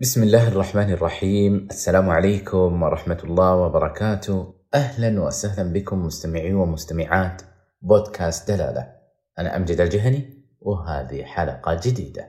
بسم الله الرحمن الرحيم السلام عليكم ورحمة الله وبركاته أهلا وسهلا بكم مستمعي ومستمعات بودكاست دلالة أنا أمجد الجهني وهذه حلقة جديدة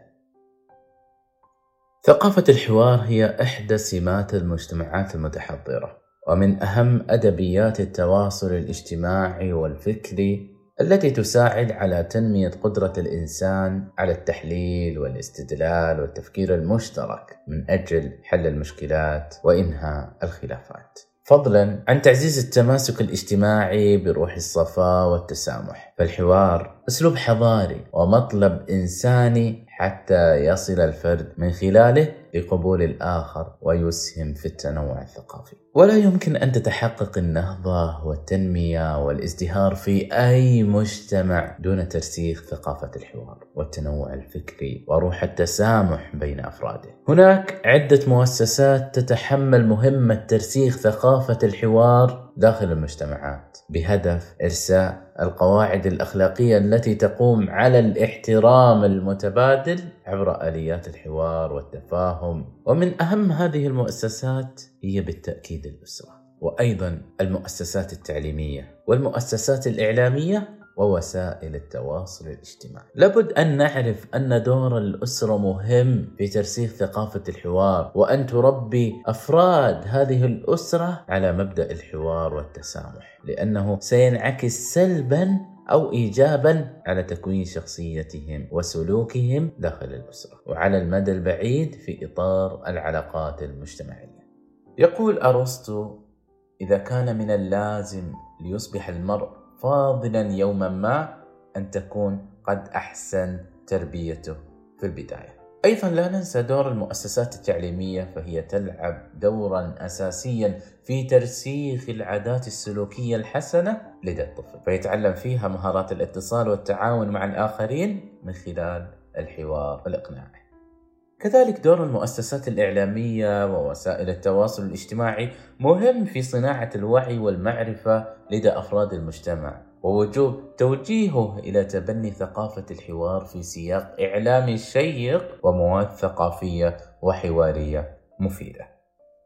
ثقافة الحوار هي إحدى سمات المجتمعات المتحضرة ومن أهم أدبيات التواصل الاجتماعي والفكري التي تساعد على تنمية قدرة الإنسان على التحليل والاستدلال والتفكير المشترك من أجل حل المشكلات وإنهاء الخلافات. فضلا عن تعزيز التماسك الاجتماعي بروح الصفاء والتسامح، فالحوار أسلوب حضاري ومطلب إنساني حتى يصل الفرد من خلاله لقبول الآخر ويسهم في التنوع الثقافي. ولا يمكن أن تتحقق النهضة والتنمية والازدهار في أي مجتمع دون ترسيخ ثقافة الحوار والتنوع الفكري وروح التسامح بين أفراده. هناك عدة مؤسسات تتحمل مهمة ترسيخ ثقافة الحوار داخل المجتمعات بهدف إرساء القواعد الأخلاقية التي تقوم على الاحترام المتبادل عبر آليات الحوار والتفاهم ومن أهم هذه المؤسسات هي بالتأكيد الأسرة وأيضا المؤسسات التعليمية والمؤسسات الإعلامية ووسائل التواصل الاجتماعي. لابد أن نعرف أن دور الأسرة مهم في ترسيخ ثقافة الحوار وأن تربي أفراد هذه الأسرة على مبدأ الحوار والتسامح، لأنه سينعكس سلبا أو ايجابا على تكوين شخصيتهم وسلوكهم داخل الأسرة، وعلى المدى البعيد في إطار العلاقات المجتمعية. يقول أرسطو: إذا كان من اللازم ليصبح المرء فاضلا يوما ما أن تكون قد أحسن تربيته في البداية أيضا لا ننسى دور المؤسسات التعليمية فهي تلعب دورا أساسيا في ترسيخ العادات السلوكية الحسنة لدى الطفل فيتعلم فيها مهارات الاتصال والتعاون مع الآخرين من خلال الحوار والإقناع كذلك دور المؤسسات الإعلامية ووسائل التواصل الاجتماعي مهم في صناعة الوعي والمعرفة لدى أفراد المجتمع. ووجوب توجيهه إلى تبني ثقافة الحوار في سياق إعلامي شيق ومواد ثقافية وحوارية مفيدة.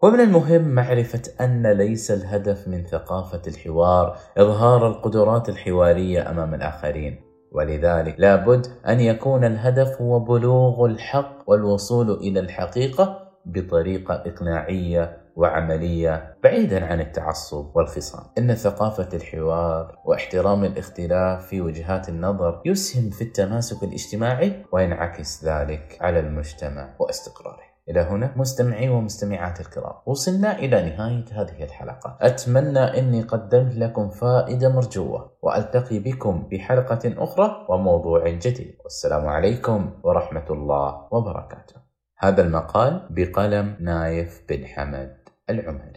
ومن المهم معرفة أن ليس الهدف من ثقافة الحوار إظهار القدرات الحوارية أمام الآخرين، ولذلك لابد أن يكون الهدف هو بلوغ الحق والوصول إلى الحقيقة بطريقة إقناعية وعملية بعيدا عن التعصب والخصام. إن ثقافة الحوار واحترام الاختلاف في وجهات النظر يسهم في التماسك الاجتماعي وينعكس ذلك على المجتمع واستقراره إلى هنا مستمعي ومستمعات الكرام وصلنا إلى نهاية هذه الحلقة. أتمنى أني قدمت لكم فائدة مرجوة وألتقي بكم بحلقة أخرى وموضوع جديد. والسلام عليكم ورحمة الله وبركاته. هذا المقال بقلم نايف بن حمد. العمري